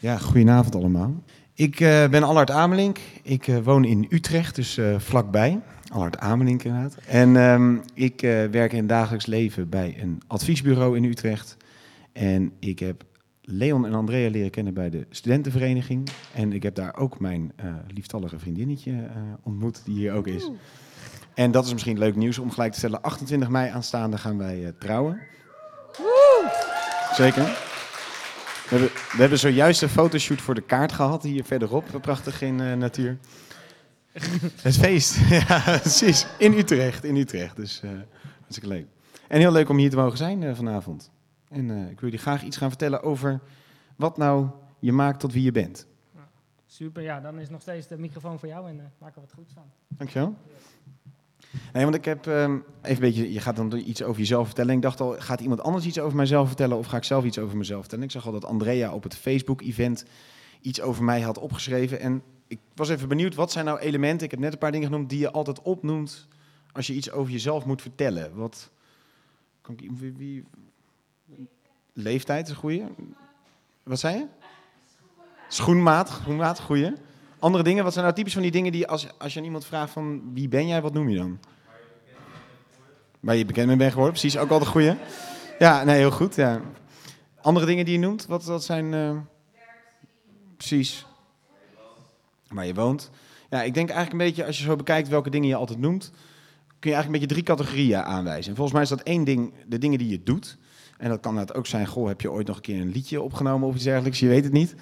Ja, goedenavond allemaal. Ik eh, ben Allard Amelink. Ik eh, woon in Utrecht, dus eh, vlakbij. Allard Amelink inderdaad. En ehm, ik werk in het dagelijks leven bij een adviesbureau in Utrecht. En ik heb Leon en Andrea leren kennen bij de studentenvereniging. En ik heb daar ook mijn lieftallige vriendinnetje ontmoet, die hier ook is. En dat is misschien leuk nieuws om gelijk te stellen. 28 mei aanstaande gaan wij trouwen. Zeker. We hebben, we hebben zojuist een fotoshoot voor de kaart gehad, hier verderop, prachtig in eh, natuur. Het feest, ja precies. In Utrecht, in Utrecht. Dus eh hartstikke leuk. En heel leuk om hier te mogen zijn eh, vanavond. En ik wil jullie graag iets gaan vertellen over wat nou je maakt tot wie je bent. Super, ja, dan is nog steeds de microfoon voor jou en uh, maken we het goed van. Dankjewel. Nee, want ik heb ehm, even een beetje, je gaat dan iets over jezelf vertellen. En ik dacht al, gaat iemand anders iets over mijzelf vertellen of ga ik zelf iets over mezelf vertellen? Ik zag al dat Andrea op het Facebook-event iets over mij had opgeschreven. En ik was even benieuwd, wat zijn nou elementen, ik heb net een paar dingen genoemd, die je altijd opnoemt als je iets over jezelf moet vertellen? Wat, kan ik, wie, wie- leeftijd is een. Wat zei je? Schoenmaat, schoenmaat, goeie. Andere dingen, wat zijn nou typisch van die dingen die als, als je aan iemand vraagt van wie ben jij, wat noem je dan? Waar je bekend mee bent geworden, precies, ook altijd goeie. Ja, nee, heel goed. Ja. Andere dingen die je noemt, wat, wat zijn... eh, precies. Waar je woont. Ja, ik denk eigenlijk een beetje, als je zo bekijkt welke dingen je altijd noemt, kun je eigenlijk een beetje drie categorieën aanwijzen. En volgens mij is dat één ding, de dingen die je doet. En dat kan het ook zijn, goh, heb je ooit nog een keer een liedje opgenomen of iets dergelijks, je weet het niet.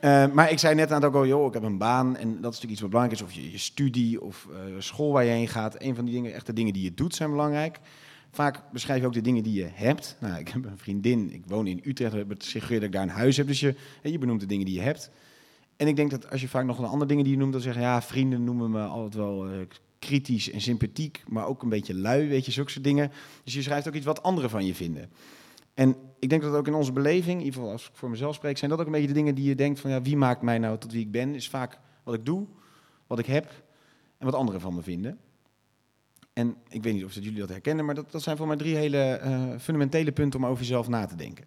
Eh, maar ik zei net aan het ook al, joh, ik heb een baan en dat is natuurlijk iets wat belangrijk is. Of je, je studie of eh, school waar je heen gaat. Een van die dingen, echt de dingen die je doet zijn belangrijk. Vaak beschrijf je ook de dingen die je hebt. Nou, ik heb een vriendin, ik woon in Utrecht, dat suggereert dat ik daar een huis heb. Dus je, hè, je benoemt de dingen die je hebt. En ik denk dat als je vaak nog een andere dingen die je noemt, dan zeggen ja, vrienden noemen me altijd wel eh, kritisch en sympathiek, maar ook een beetje lui, weet je, zulke soort dingen. Dus je schrijft ook iets wat anderen van je vinden. En ik denk dat ook in onze beleving, in ieder geval als ik voor mezelf spreek, zijn dat ook een beetje de dingen die je denkt van ja, wie maakt mij nou tot wie ik ben, is vaak wat ik doe, wat ik heb en wat anderen van me vinden. En ik weet niet of dat jullie dat herkennen, maar dat, dat zijn voor mij drie hele eh, fundamentele punten om over jezelf na te denken.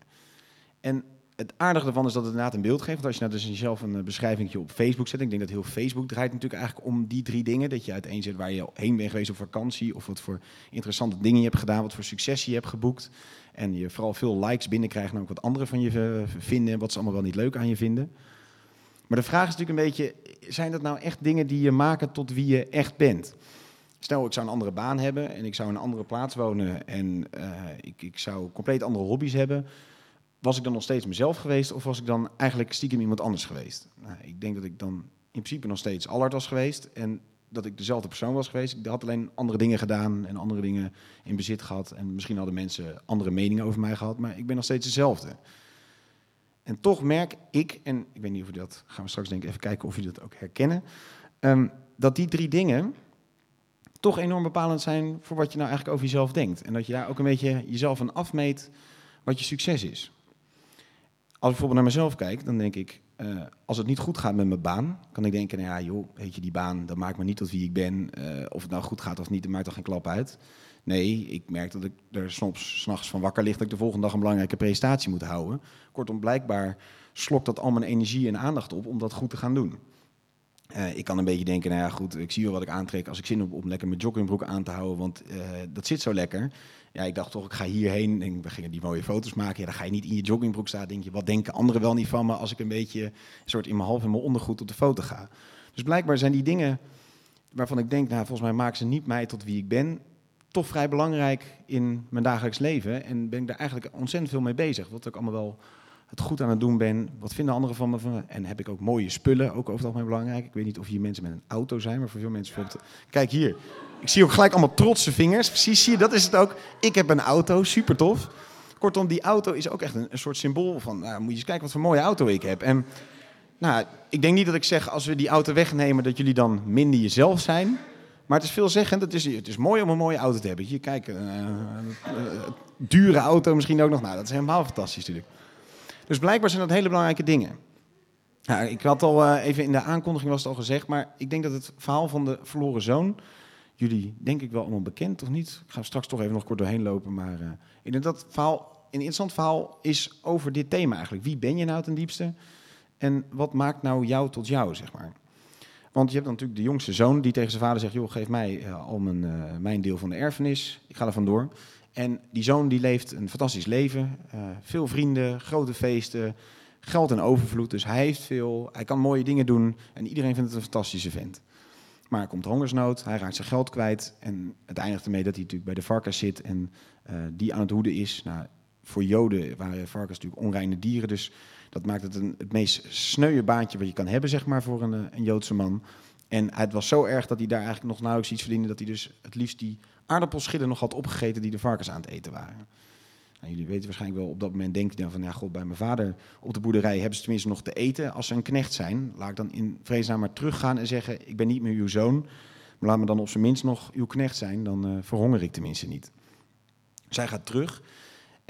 En het aardige ervan is dat het inderdaad een beeld geeft. Want als je nou dus jezelf een beschrijving op Facebook zet, ik denk dat heel Facebook draait natuurlijk eigenlijk om die drie dingen. Dat je uiteenzet waar je heen bent geweest op vakantie, of wat voor interessante dingen je hebt gedaan, wat voor succes je hebt geboekt. En je vooral veel likes binnenkrijgt, en ook wat anderen van je eh, vinden, wat ze allemaal wel niet leuk aan je vinden. Maar de vraag is natuurlijk een beetje, zijn dat nou echt dingen die je maken tot wie je echt bent? Stel, ik zou een andere baan hebben en ik zou in een andere plaats wonen en eh, ik, ik zou compleet andere hobby's hebben. Was ik dan nog steeds mezelf geweest of was ik dan eigenlijk stiekem iemand anders geweest? Nou, ik denk dat ik dan in principe nog steeds Allard was geweest en dat ik dezelfde persoon was geweest. Ik had alleen andere dingen gedaan en andere dingen in bezit gehad. En misschien hadden mensen andere meningen over mij gehad, maar ik ben nog steeds dezelfde. En toch merk ik, en ik weet niet of u dat, gaan we straks denk even kijken of jullie dat ook herkennen, ehm, dat die drie dingen toch enorm bepalend zijn voor wat je nou eigenlijk over jezelf denkt. En dat je daar ook een beetje jezelf aan afmeet wat je succes is. Als ik bijvoorbeeld naar mezelf kijk, dan denk ik, eh, als het niet goed gaat met mijn baan, kan ik denken, nou ja, joh, weet je, die baan, dat maakt me niet tot wie ik ben. Eh, of het nou goed gaat of niet, dat maakt toch geen klap uit. Nee, ik merk dat ik er soms s'nachts van wakker lig dat ik de volgende dag een belangrijke presentatie moet houden. Kortom, blijkbaar slokt dat al mijn energie en aandacht op om dat goed te gaan doen. Eh, ik kan een beetje denken, nou ja, goed, ik zie wel wat ik aantrek als ik zin heb om lekker mijn joggingbroek aan te houden, want eh, dat zit zo lekker. Ja, ik dacht toch, ik ga hierheen en we gingen die mooie foto's maken. Ja, dan ga je niet in je joggingbroek staan. Denk je, wat denken anderen wel niet van me als ik een beetje een soort in mijn half in mijn ondergoed op de foto ga. Dus blijkbaar zijn die dingen waarvan ik denk, nou, volgens mij maken ze niet mij tot wie ik ben, toch vrij belangrijk in mijn dagelijks leven. En ben ik daar eigenlijk ontzettend veel mee bezig. Wat ik allemaal wel het goed aan het doen ben. Wat vinden anderen van me? Van? En heb ik ook mooie spullen, ook over het algemeen belangrijk. Ik weet niet of hier mensen met een auto zijn, maar voor veel mensen... bijvoorbeeld- Kijk hier, ik zie ook gelijk allemaal trotse vingers. Precies, zie je, dat is het ook. Ik heb een auto, super tof. Kortom, die auto is ook echt een, een soort symbool van... Nou, moet je eens kijken wat voor mooie auto ik heb. En nou, ik denk niet dat ik zeg, als we die auto wegnemen... dat jullie dan minder jezelf zijn... Maar het is veelzeggend. Het is, het is mooi om een mooie auto te hebben. Hier, kijk, een eh, eh, dure auto misschien ook nog. Nou, dat is helemaal fantastisch natuurlijk. Dus blijkbaar zijn dat hele belangrijke dingen. Ik had al eh, even in de aankondiging was het al gezegd, maar ik denk dat het verhaal van de verloren zoon, jullie denk ik wel allemaal bekend of niet? Ik ga straks toch even nog kort doorheen lopen, maar eh, ik denk dat het verhaal een interessant verhaal is over dit thema eigenlijk. Wie ben je nou ten diepste? En wat maakt nou jou tot jou, zeg maar? Want je hebt dan natuurlijk de jongste zoon die tegen zijn vader zegt: joh, geef mij eh, al mijn, mijn deel van de erfenis. Ik ga er vandoor. En die zoon die leeft een fantastisch leven. eh, veel vrienden, grote feesten, geld en overvloed. Dus hij heeft veel, hij kan mooie dingen doen. En iedereen vindt het een fantastische vent. Maar er komt hongersnood, hij raakt zijn geld kwijt. En het eindigt ermee dat hij natuurlijk bij de varkens zit en eh, die aan het hoeden is. Nou, voor Joden waren varkens natuurlijk onreine dieren. Dus dat maakt het een, het meest sneuwe baantje wat je kan hebben, zeg maar, voor een, eh, een Joodse man. En het was zo erg dat hij daar eigenlijk nog nauwelijks iets verdiende. Dat hij dus het liefst die aardappelschillen nog had opgegeten die de varkens aan het eten waren. Nou, jullie weten waarschijnlijk wel, op dat moment denk je dan van, ja god, bij mijn vader op de boerderij hebben ze tenminste nog te eten. Als ze een knecht zijn, laat ik dan in vreesnaam maar teruggaan en zeggen, ik ben niet meer uw zoon. Maar laat me dan op zijn minst nog uw knecht zijn, dan eh, verhonger ik tenminste niet. Zij gaat terug.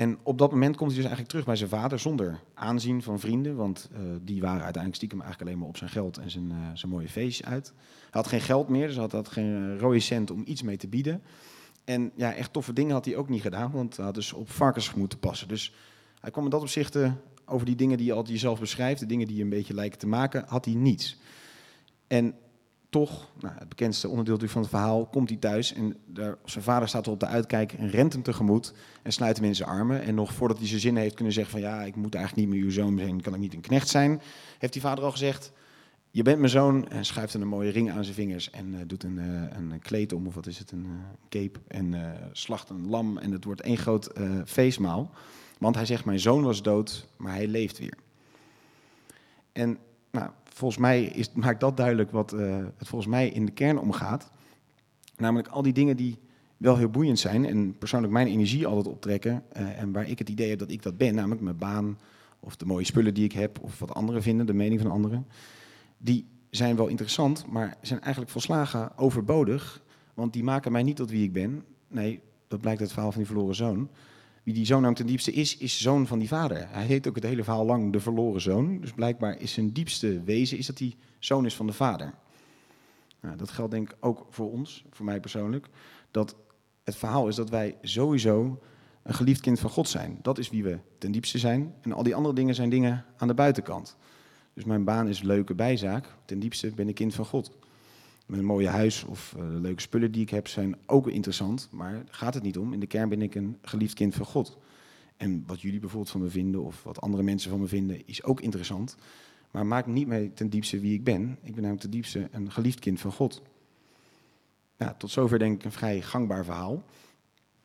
En op dat moment komt hij dus eigenlijk terug bij zijn vader zonder aanzien van vrienden. Want eh, die waren uiteindelijk stiekem eigenlijk alleen maar op zijn geld en zijn, eh, zijn mooie feestje uit. Hij had geen geld meer, dus had, had geen eh, rode cent om iets mee te bieden. En ja, echt toffe dingen had hij ook niet gedaan, want hij had dus op varkens moeten passen. Dus hij kwam in dat opzicht over die dingen die je altijd jezelf beschrijft, de dingen die je een beetje lijken te maken, had hij niets. En toch, nou, het bekendste onderdeel van het verhaal, komt hij thuis en daar, zijn vader staat er op de uitkijk en rent hem tegemoet en sluit hem in zijn armen. En nog voordat hij zijn zin heeft kunnen zeggen van ja, ik moet eigenlijk niet meer uw zoon zijn, kan ik niet een knecht zijn, heeft die vader al gezegd, je bent mijn zoon en schuift een mooie ring aan zijn vingers en eh, doet een, eh, een kleed om, of wat is het, een eh, cape en slacht een lam en het wordt één groot feestmaal. Want hij zegt, mijn zoon was dood, maar hij leeft weer. En nou, volgens mij is, maakt dat duidelijk wat eh, het volgens mij in de kern omgaat. Namelijk al die dingen die wel heel boeiend zijn en persoonlijk mijn energie altijd optrekken. eh, en waar ik het idee heb dat ik dat ben, namelijk mijn baan of de mooie spullen die ik heb of wat anderen vinden, de mening van anderen. Die zijn wel interessant, maar zijn eigenlijk volslagen overbodig. Want die maken mij niet tot wie ik ben. Nee, dat blijkt uit het verhaal van die verloren zoon. Wie die zoon nou ten diepste is, is zoon van die vader. Hij heet ook het hele verhaal lang de verloren zoon. Dus blijkbaar is zijn diepste wezen is dat hij zoon is van de vader. Nou, dat geldt denk ik ook voor ons, voor mij persoonlijk. Dat het verhaal is dat wij sowieso een geliefd kind van God zijn. Dat is wie we ten diepste zijn. En al die andere dingen zijn dingen aan de buitenkant. Dus mijn baan is leuke bijzaak. Ten diepste ben ik kind van God. Mijn mooie huis of uh, leuke spullen die ik heb zijn ook interessant. Maar gaat het niet om. In de kern ben ik een geliefd kind van God. En wat jullie bijvoorbeeld van me vinden of wat andere mensen van me vinden is ook interessant. Maar maakt niet mij ten diepste wie ik ben. Ik ben namelijk ten diepste een geliefd kind van God. Nou, tot zover denk ik een vrij gangbaar verhaal.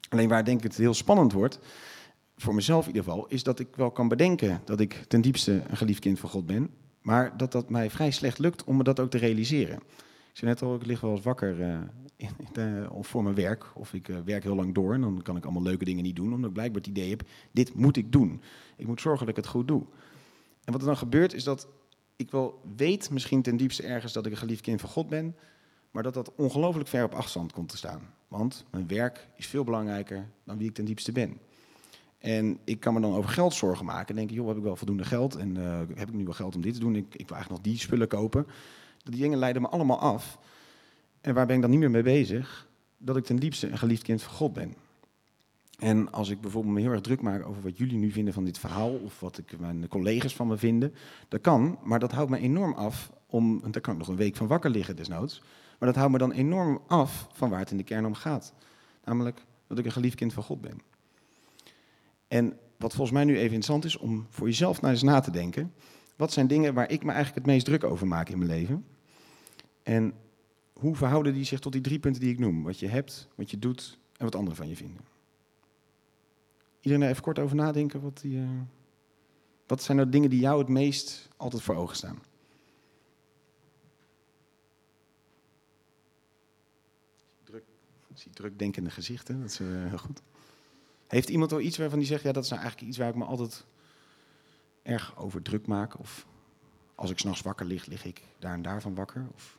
Alleen waar denk ik het heel spannend wordt, voor mezelf in ieder geval, is dat ik wel kan bedenken dat ik ten diepste een geliefd kind van God ben. Maar dat dat mij vrij slecht lukt om me dat ook te realiseren. Ik zei net al, ik lig wel eens wakker uh, in, voor mijn werk. Of ik uh, werk heel lang door en dan kan ik allemaal leuke dingen niet doen. Omdat ik blijkbaar het idee heb, dit moet ik doen. Ik moet zorgen dat ik het goed doe. En wat er dan gebeurt is dat ik wel weet, misschien ten diepste ergens, dat ik een geliefd kind van God ben. Maar dat dat ongelooflijk ver op afstand komt te staan. Want mijn werk is veel belangrijker dan wie ik ten diepste ben. En ik kan me dan over geld zorgen maken. En denk, joh, heb ik wel voldoende geld? En uh, heb ik nu wel geld om dit te doen? Ik, ik wil eigenlijk nog die spullen kopen. Die dingen leiden me allemaal af. En waar ben ik dan niet meer mee bezig? Dat ik ten diepste een geliefd kind van God ben. En als ik bijvoorbeeld me heel erg druk maak over wat jullie nu vinden van dit verhaal, of wat ik mijn collega's van me vinden, dat kan, maar dat houdt me enorm af om, daar kan ik nog een week van wakker liggen desnoods, maar dat houdt me dan enorm af van waar het in de kern om gaat. Namelijk dat ik een geliefd kind van God ben. En wat volgens mij nu even interessant is om voor jezelf naar eens na te denken. Wat zijn dingen waar ik me eigenlijk het meest druk over maak in mijn leven? En hoe verhouden die zich tot die drie punten die ik noem? Wat je hebt, wat je doet en wat anderen van je vinden. Iedereen er even kort over nadenken. Wat, die, wat zijn nou dingen die jou het meest altijd voor ogen staan? Druk, ik zie drukdenkende gezichten, dat is uh, heel goed. Heeft iemand al iets waarvan die zegt, ja, dat is nou eigenlijk iets waar ik me altijd erg over druk maak? Of als ik s'nachts wakker lig, lig ik daar en daar van wakker? Of...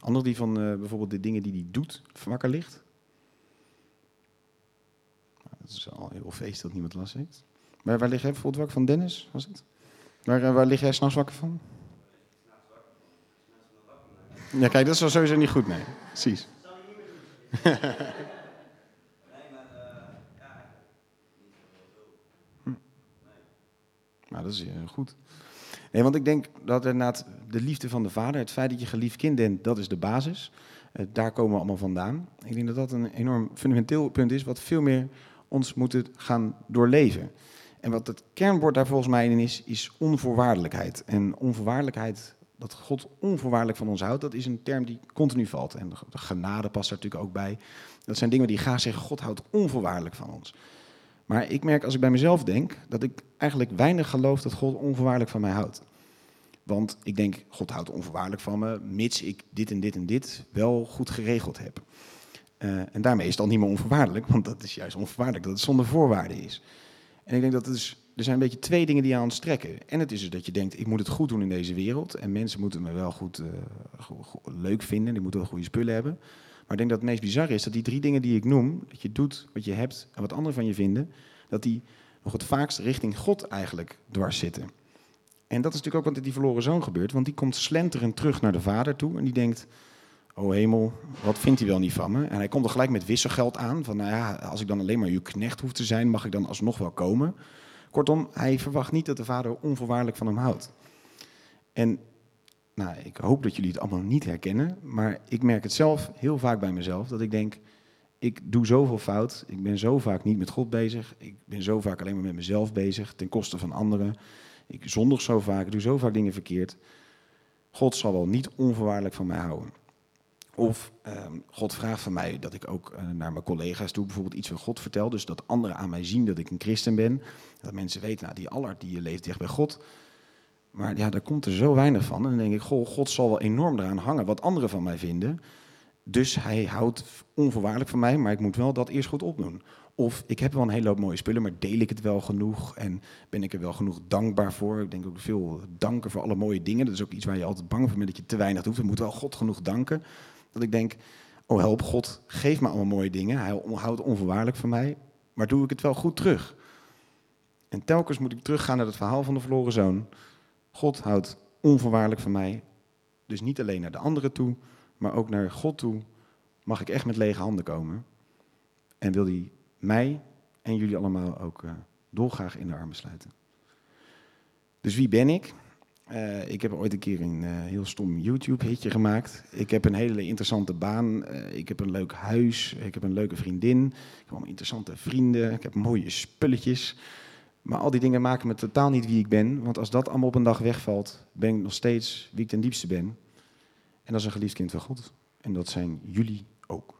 Ja. Ander die van eh, bijvoorbeeld de dingen die hij doet wakker ligt. Nou, dat is al heel feest dat niemand last heeft. Maar waar lig jij bijvoorbeeld wakker van? Dennis, was het? Waar, eh, waar lig jij s'nachts wakker van? Ja, kijk, dat is wel sowieso niet goed, nee. Precies. Nou, dat is eh, goed. Want ik denk dat inderdaad de liefde van de vader, het feit dat je geliefd kind bent, dat is de basis. Eh, daar komen we allemaal vandaan. Ik denk dat dat een enorm fundamenteel punt is, wat veel meer ons moet gaan doorleven. En wat het kernwoord daar volgens mij in is, is onvoorwaardelijkheid. En onvoorwaardelijkheid, dat God onvoorwaardelijk van ons houdt, dat is een term die continu valt. En de genade past daar natuurlijk ook bij. Dat zijn dingen die graag zeggen, God houdt onvoorwaardelijk van ons. Maar ik merk als ik bij mezelf denk, dat ik eigenlijk weinig geloof dat God onvoorwaardelijk van mij houdt. Want ik denk, God houdt onvoorwaardelijk van me, mits ik dit en dit en dit wel goed geregeld heb. Eh, en daarmee is het dan niet meer onvoorwaardelijk, want dat is juist onvoorwaardelijk, dat het zonder voorwaarden is. En ik denk dat het is, er zijn een beetje twee dingen die aan ons trekken. En het is dus dat je denkt, ik moet het goed doen in deze wereld. En mensen moeten me wel goed, eh, leuk vinden, die moeten wel goede spullen hebben. Maar ik denk dat het meest bizar is dat die drie dingen die ik noem, dat je doet wat je hebt en wat anderen van je vinden, dat die nog het vaakst richting God eigenlijk dwars zitten. En dat is natuurlijk ook wat met die verloren zoon gebeurt, want die komt slenterend terug naar de vader toe en die denkt, oh hemel, wat vindt hij wel niet van me? En hij komt er gelijk met wisselgeld aan, van nou ja, als ik dan alleen maar uw knecht hoef te zijn, mag ik dan alsnog wel komen? Kortom, hij verwacht niet dat de vader onvoorwaardelijk van hem houdt. En nou, ik hoop dat jullie het allemaal niet herkennen, maar ik merk het zelf heel vaak bij mezelf, dat ik denk, ik doe zoveel fout, ik ben zo vaak niet met God bezig, ik ben zo vaak alleen maar met mezelf bezig, ten koste van anderen. Ik zondig zo vaak, ik doe zo vaak dingen verkeerd. God zal wel niet onvoorwaardelijk van mij houden. Of ehm, God vraagt van mij dat ik ook eh, naar mijn collega's toe bijvoorbeeld iets van God vertel. Dus dat anderen aan mij zien dat ik een christen ben. Dat mensen weten, nou die Allard die leeft dicht bij God. Maar ja, daar komt er zo weinig van. En dan denk ik, goh, God zal wel enorm eraan hangen wat anderen van mij vinden. Dus hij houdt onvoorwaardelijk van mij, maar ik moet wel dat eerst goed opdoen. Of ik heb wel een hele hoop mooie spullen, maar deel ik het wel genoeg? En ben ik er wel genoeg dankbaar voor? Ik denk ook veel danken voor alle mooie dingen. Dat is ook iets waar je altijd bang voor bent dat je te weinig doet. We moeten wel God genoeg danken. Dat ik denk, oh help God, geef me allemaal mooie dingen. Hij houdt onvoorwaardelijk van mij, maar doe ik het wel goed terug? En telkens moet ik teruggaan naar het verhaal van de verloren zoon. God houdt onvoorwaardelijk van mij. Dus niet alleen naar de anderen toe, maar ook naar God toe mag ik echt met lege handen komen. En wil hij mij en jullie allemaal ook uh, dolgraag in de armen sluiten. Dus wie ben ik? Uh, ik heb ooit een keer een uh, heel stom YouTube-hitje gemaakt. Ik heb een hele interessante baan. Ik heb een leuk huis. Ik heb een leuke vriendin. Ik heb allemaal interessante vrienden. Ik heb mooie spulletjes. Maar al die dingen maken me totaal niet wie ik ben. Want als dat allemaal op een dag wegvalt, ben ik nog steeds wie ik ten diepste ben. En dat is een geliefd kind van God. En dat zijn jullie ook.